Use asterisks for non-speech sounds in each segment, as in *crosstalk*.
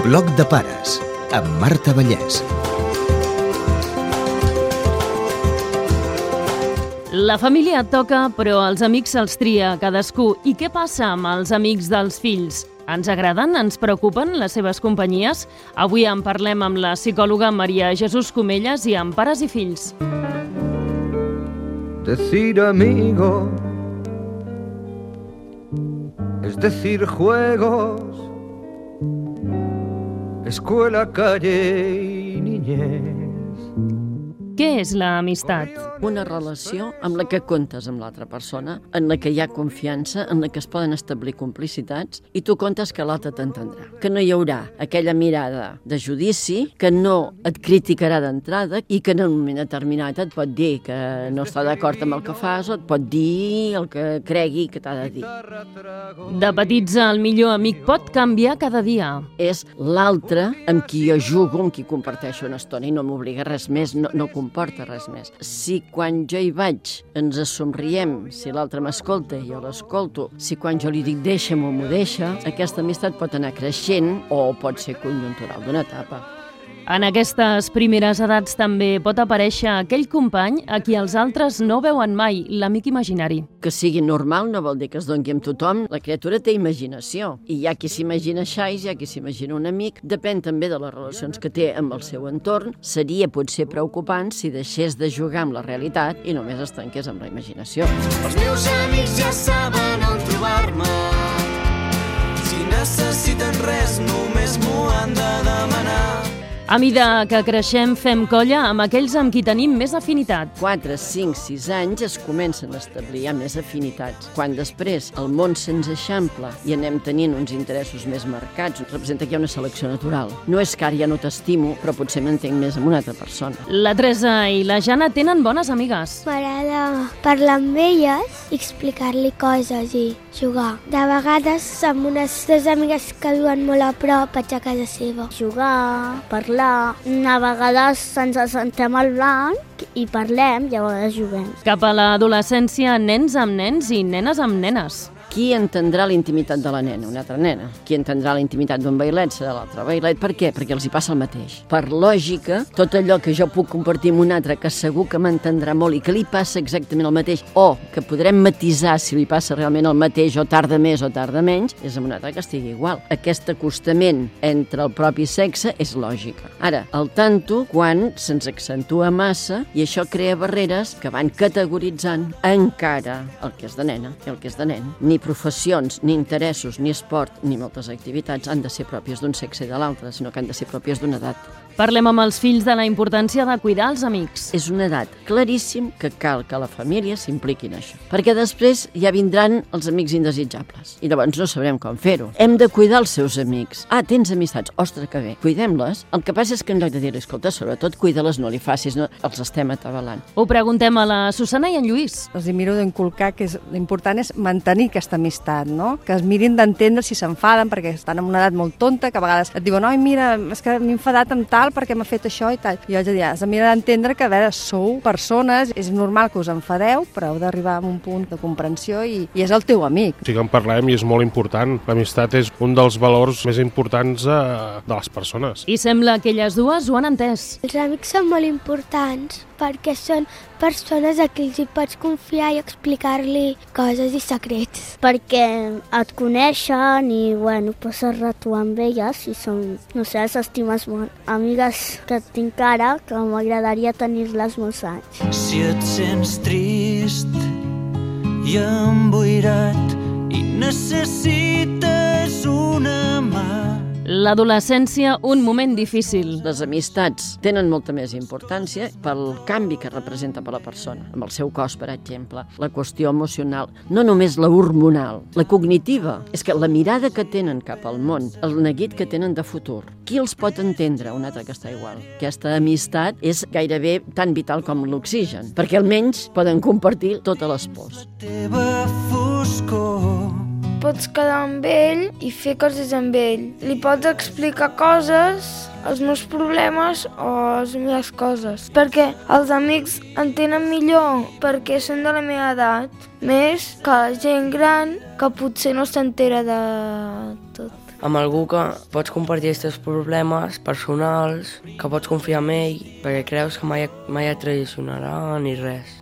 Bloc de pares amb Marta Vallès. La família et toca, però els amics se'ls tria cadascú. I què passa amb els amics dels fills? Ens agraden? Ens preocupen les seves companyies? Avui en parlem amb la psicòloga Maria Jesús Comelles i amb pares i fills. Decir amigo es decir juegos, escuela, calle y niñez. Què és l'amistat? Una relació amb la que comptes amb l'altra persona, en la que hi ha confiança, en la que es poden establir complicitats i tu comptes que l'altre t'entendrà. Que no hi haurà aquella mirada de judici, que no et criticarà d'entrada i que en un moment determinat et pot dir que no està d'acord amb el que fas o et pot dir el que cregui que t'ha de dir. De petits el millor amic pot canviar cada dia. És l'altre amb qui jo jugo, amb qui comparteixo una estona i no m'obliga res més, no, no comporta res més. Si quan jo hi vaig ens somriem, si l'altre m'escolta i jo l'escolto, si quan jo li dic deixa'm o m'ho deixa, aquesta amistat pot anar creixent o pot ser conjuntural d'una etapa. En aquestes primeres edats també pot aparèixer aquell company a qui els altres no veuen mai, l'amic imaginari. Que sigui normal no vol dir que es doni amb tothom. La criatura té imaginació. I hi ha qui s'imagina xais, hi ha qui s'imagina un amic. Depèn també de les relacions que té amb el seu entorn. Seria potser preocupant si deixés de jugar amb la realitat i només es tanqués amb la imaginació. Els meus amics ja saben on trobar-me. Si necessiten res, només m'ho han de demanar. A mida que creixem, fem colla amb aquells amb qui tenim més afinitat. 4, 5, 6 anys es comencen a establir ja més afinitats. Quan després el món se'ns eixampla i anem tenint uns interessos més marcats, representa que hi ha una selecció natural. No és que ara ja no t'estimo, però potser m'entenc més amb una altra persona. La Teresa i la Jana tenen bones amigues. M'agrada parlar amb elles i explicar-li coses i jugar. De vegades, amb unes dues amigues que viuen molt a prop, vaig a casa seva. Jugar, parlar, a vegades ens assentem al blanc i parlem vegades juguem. Cap a l'adolescència, nens amb nens i nenes amb nenes. Qui entendrà la intimitat de la nena? Una altra nena. Qui entendrà la intimitat d'un bailet serà l'altre bailet. Per què? Perquè els hi passa el mateix. Per lògica, tot allò que jo puc compartir amb un altre que segur que m'entendrà molt i que li passa exactament el mateix o que podrem matisar si li passa realment el mateix o tarda més o tarda menys, és amb un altre que estigui igual. Aquest acostament entre el propi sexe és lògica. Ara, el tanto quan se'ns accentua massa i això crea barreres que van categoritzant encara el que és de nena i el que és de nen. Ni professions, ni interessos, ni esport, ni moltes activitats han de ser pròpies d'un sexe i de l'altre, sinó que han de ser pròpies d'una edat. Parlem amb els fills de la importància de cuidar els amics. És una edat claríssim que cal que la família s'impliqui en això. Perquè després ja vindran els amics indesitjables. I llavors no sabrem com fer-ho. Hem de cuidar els seus amics. Ah, tens amistats? Ostres, que bé. Cuidem-les. El que passa és que en lloc de dir escolta, sobretot cuida-les, no li facis, no, els estem atabalant. Ho preguntem a la Susana i en Lluís. Els hi miro d'inculcar que és, l'important és mantenir aquesta amistat, no? Que es mirin d'entendre si s'enfaden perquè estan en una edat molt tonta, que a vegades et diuen, oi, mira, és que m'he enfadat amb tal perquè m'ha fet això i tal. I jo haig de dir, has de mirar d'entendre que, a veure, sou persones, és normal que us enfadeu, però heu d'arribar a un punt de comprensió i, i és el teu amic. Sí que en parlem i és molt important. L'amistat és un dels valors més importants eh, de les persones. I sembla que elles dues ho han entès. Els amics són molt importants perquè són persones a qui els hi pots confiar i explicar-li coses i secrets. Perquè et coneixen i, bueno, passes rato amb elles i són, no sé, s'estimes molt. Amigues que tinc ara que m'agradaria tenir-les molts anys. Si et sents trist i emboirat i necessites una L'adolescència, un moment difícil. Les amistats tenen molta més importància pel canvi que representa per la persona, amb el seu cos, per exemple, la qüestió emocional, no només la hormonal, la cognitiva. És que la mirada que tenen cap al món, el neguit que tenen de futur, qui els pot entendre un altre que està igual? Aquesta amistat és gairebé tan vital com l'oxigen, perquè almenys poden compartir totes les pors. teva foscor. Pots quedar amb ell i fer coses amb ell. Li pots explicar coses, els meus problemes o les meves coses. Perquè els amics entenen millor perquè són de la meva edat, més que la gent gran que potser no s'entera de tot. amb algú que pots compartir els teus problemes personals, que pots confiar en ell, perquè creus que mai, mai et traicionarà ni res.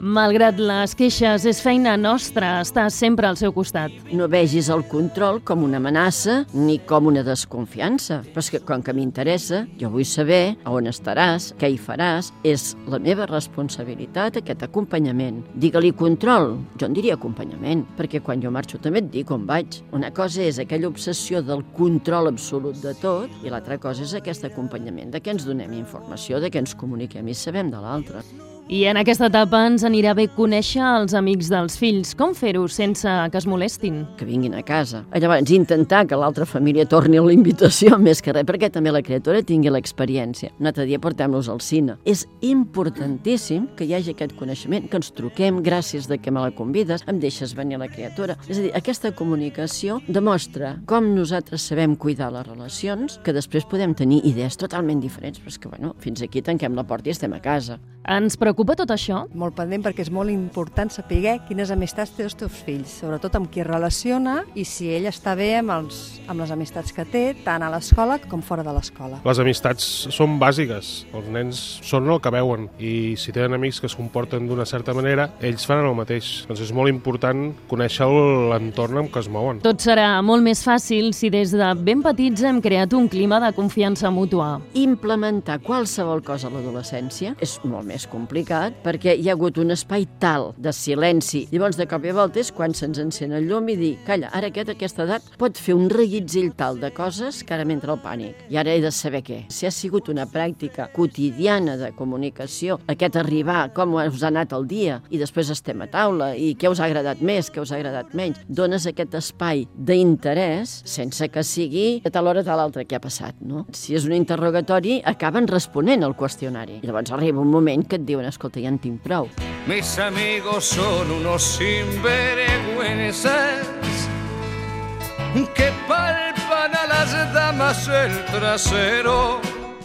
Malgrat les queixes, és feina nostra estar sempre al seu costat. No vegis el control com una amenaça ni com una desconfiança. Però és que, com que m'interessa, jo vull saber on estaràs, què hi faràs. És la meva responsabilitat aquest acompanyament. Digue-li control, jo en diria acompanyament, perquè quan jo marxo també et dic on vaig. Una cosa és aquella obsessió del control absolut de tot i l'altra cosa és aquest acompanyament, de què ens donem informació, de què ens comuniquem i sabem de l'altre. I en aquesta etapa ens anirà bé conèixer els amics dels fills. Com fer-ho sense que es molestin? que vinguin a casa. Llavors, intentar que l'altra família torni a la invitació, *laughs* més que res, perquè també la criatura tingui l'experiència. Un altre dia portem-los al cine. És importantíssim que hi hagi aquest coneixement, que ens truquem, gràcies de que me la convides, em deixes venir la criatura. És a dir, aquesta comunicació demostra com nosaltres sabem cuidar les relacions, que després podem tenir idees totalment diferents, però és que, bueno, fins aquí tanquem la porta i estem a casa. Ens preocupa tot això? Molt pendent perquè és molt important saber quines amistats té els teus fills, sobretot amb qui es relaciona i si ell està bé amb, els, amb les amistats que té, tant a l'escola com fora de l'escola. Les amistats són bàsiques. Els nens són el que veuen i si tenen amics que es comporten d'una certa manera, ells faran el mateix. Doncs és molt important conèixer l'entorn en què es mouen. Tot serà molt més fàcil si des de ben petits hem creat un clima de confiança mútua. Implementar qualsevol cosa a l'adolescència és molt més complicat perquè hi ha hagut un espai tal de silenci. Llavors, de cop i volta és quan se'ns encén el llum i dir, calla, ara aquest aquesta edat pot fer un reguitzell tal de coses que ara m'entra el pànic. I ara he de saber què. Si ha sigut una pràctica quotidiana de comunicació, aquest arribar, com us ha anat el dia, i després estem a taula, i què us ha agradat més, què us ha agradat menys, dones aquest espai d'interès sense que sigui a tal hora tal altra què ha passat, no? Si és un interrogatori, acaben responent al qüestionari. Llavors arriba un moment que et diuen, prou. Mis amigos son unos sinvergüenzas que palpan a las damas el trasero.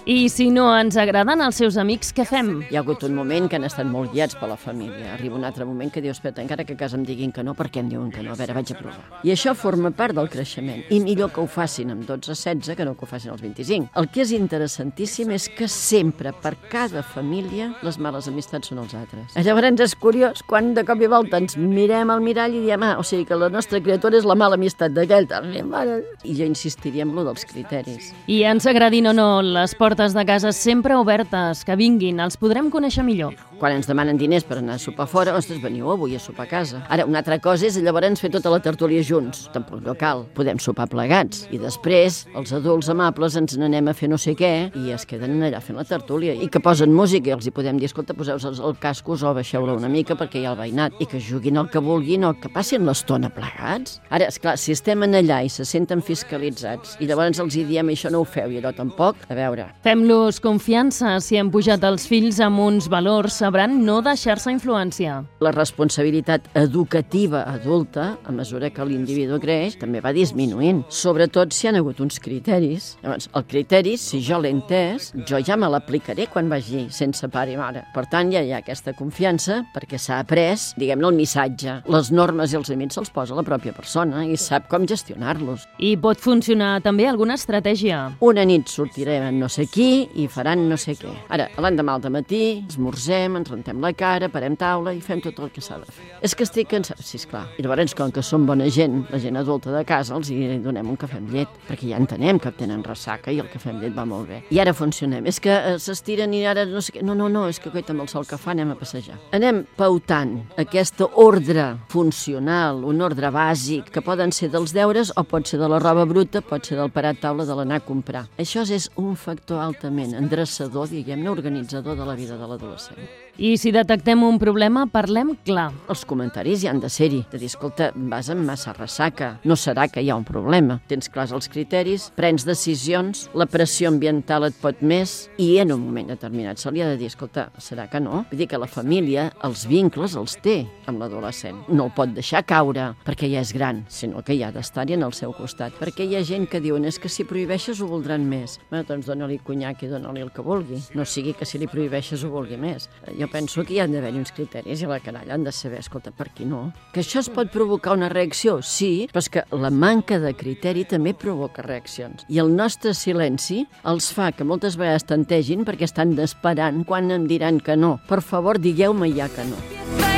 I si no ens agraden els seus amics, què fem? Hi ha hagut un moment que han estat molt guiats per la família. Arriba un altre moment que dius, espera, encara que a casa em diguin que no, per què em diuen que no? A veure, vaig a provar. I això forma part del creixement. I millor que ho facin amb 12-16 que no que ho facin als 25. El que és interessantíssim és que sempre, per cada família, les males amistats són els altres. Llavors és curiós quan de cop i volta ens mirem al mirall i diem, ah, o sigui que la nostra criatura és la mala amistat d'aquell. també, mare. I jo insistiria en lo dels criteris. I ens agradin o no, les portes de casa sempre obertes, que vinguin, els podrem conèixer millor. Quan ens demanen diners per anar a sopar fora, ostres, veniu avui a sopar a casa. Ara, una altra cosa és llavors fer tota la tertúlia junts. Tampoc no cal. Podem sopar plegats. I després, els adults amables ens n'anem a fer no sé què i es queden allà fent la tertúlia. I que posen música i els hi podem dir, escolta, poseu el, el cascos o baixeu-la una mica perquè hi ha el veïnat. I que juguin el que vulguin o que passin l'estona plegats. Ara, és clar, si estem en allà i se senten fiscalitzats i llavors els hi diem això no ho feu i allò tampoc, a veure, Fem-los confiança. Si hem pujat els fills amb uns valors, sabran no deixar-se influenciar. la responsabilitat educativa adulta, a mesura que l'individu creix, també va disminuint. Sobretot si hi ha hagut uns criteris. Llavors, el criteri, si jo l'he entès, jo ja me l'aplicaré quan vagi sense pare i mare. Per tant, ja hi ha aquesta confiança perquè s'ha après, diguem-ne, el missatge. Les normes i els límits se'ls posa la pròpia persona i sap com gestionar-los. I pot funcionar també alguna estratègia. Una nit sortirem no sé qui i faran no sé què. Ara, l'endemà al matí, esmorzem, ens rentem la cara, parem taula i fem tot el que s'ha de fer. És que estic cansat, sí, esclar. I llavors, com que som bona gent, la gent adulta de casa, els hi donem un cafè amb llet, perquè ja entenem que tenen ressaca i el cafè amb llet va molt bé. I ara funcionem. És que eh, s'estiren i ara no sé què... No, no, no, és que coita amb el sol que fa anem a passejar. Anem pautant aquesta ordre funcional, un ordre bàsic, que poden ser dels deures o pot ser de la roba bruta, pot ser del parat taula de l'anar a comprar. Això és un factor altament endreçador, diguem-ne, organitzador de la vida de l'adolescent. I si detectem un problema, parlem clar. Els comentaris hi han de ser-hi, de dir, escolta, vas amb massa ressaca, no serà que hi ha un problema. Tens clars els criteris, prens decisions, la pressió ambiental et pot més i en un moment determinat se li ha de dir, escolta, serà que no? Vull dir que la família, els vincles els té amb l'adolescent. No el pot deixar caure perquè ja és gran, sinó que hi ha d'estar-hi en el seu costat. Perquè hi ha gent que diuen, és que si prohibeixes ho voldran més. Bé, doncs dona-li conyac i dona-li el que vulgui. No sigui que si li prohibeixes ho vulgui més. Jo penso que hi han d'haver uns criteris i la canalla han de saber, escolta, per qui no? Que això es pot provocar una reacció, sí, però és que la manca de criteri també provoca reaccions. I el nostre silenci els fa que moltes vegades tantegin perquè estan esperant quan em diran que no. Per favor, digueu-me ja que no.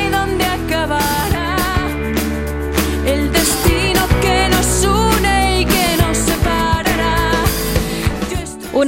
¿Y dónde acabará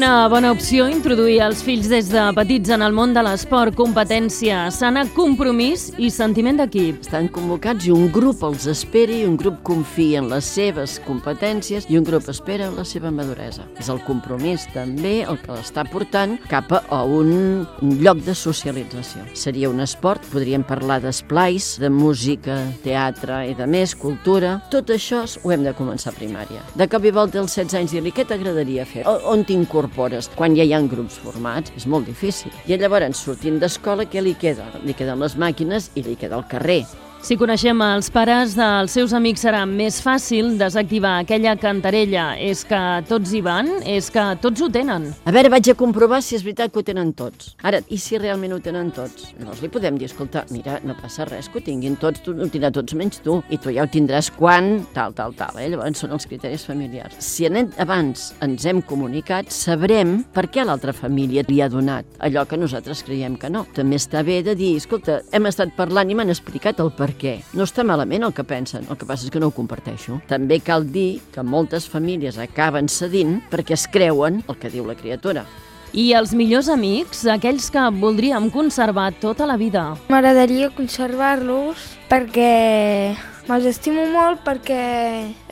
Una bona opció introduir els fills des de petits en el món de l'esport, competència sana, compromís i sentiment d'equip. Estan convocats i un grup els espera i un grup confia en les seves competències i un grup espera la seva maduresa. És el compromís també el que l'està portant cap a un lloc de socialització. Seria un esport, podríem parlar d'esplais, de música, teatre i de més, cultura. Tot això ho hem de començar a primària. De cop i volta als 16 anys dir-li què t'agradaria fer? O, on t'incorpores? Quan ja hi ha grups formats és molt difícil. I llavors, sortint d'escola, què li queda? Li queden les màquines i li queda el carrer. Si coneixem els pares dels seus amics serà més fàcil desactivar aquella cantarella. És que tots hi van? És que tots ho tenen? A veure, vaig a comprovar si és veritat que ho tenen tots. Ara, i si realment ho tenen tots? Llavors li podem dir, escolta, mira, no passa res, que ho tinguin tots, tu ho tindrà tots menys tu, i tu ja ho tindràs quan, tal, tal, tal. Eh? Llavors són els criteris familiars. Si anem, abans ens hem comunicat, sabrem per què l'altra família li ha donat allò que nosaltres creiem que no. També està bé de dir, escolta, hem estat parlant i m'han explicat el per què. No està malament el que pensen, el que passa és que no ho comparteixo. També cal dir que moltes famílies acaben cedint perquè es creuen el que diu la criatura. I els millors amics, aquells que voldríem conservar tota la vida. M'agradaria conservar-los perquè me'ls estimo molt perquè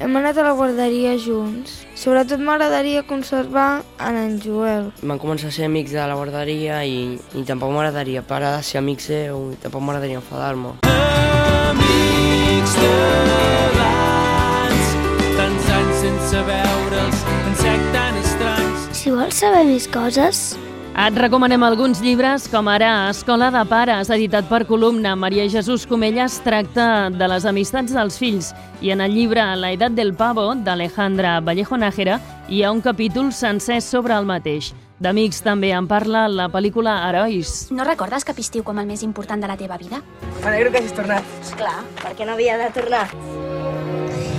hem anat a la guarderia junts. Sobretot m'agradaria conservar en en Joel. Vam començar a ser amics de la guarderia i, i tampoc m'agradaria parar de ser amic seu i tampoc m'agradaria enfadar-me. Amics d'abans, tants anys sense veure'ls, en sec tan estranys. Si vols saber més coses, Et recomanem alguns llibres, com ara Escola de Pares, editat per Columna. Maria Jesús Comelles tracta de les amistats dels fills i en el llibre La edat del pavo, d'Alejandra Vallejo Nájera, hi ha un capítol sencer sobre el mateix. D'amics també en parla la pel·lícula Herois. No recordes cap estiu com el més important de la teva vida? M'alegro que hagis tornat. Esclar, perquè no havia de tornar.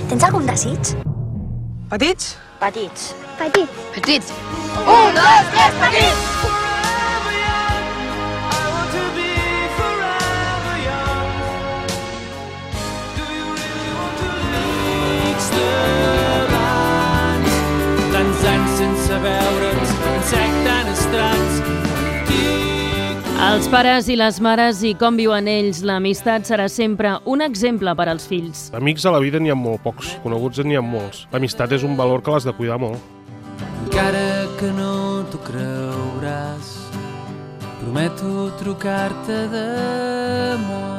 Tens algun desig? Petits? Petits. petits. Petits. Un, dos, tres, petits! Els pares i les mares i com viuen ells, l'amistat serà sempre un exemple per als fills. Amics a la vida n'hi ha molt pocs, coneguts n'hi ha molts. L'amistat és un valor que l'has de cuidar molt. Encara que no t'ho creuràs, prometo trucar-te demà.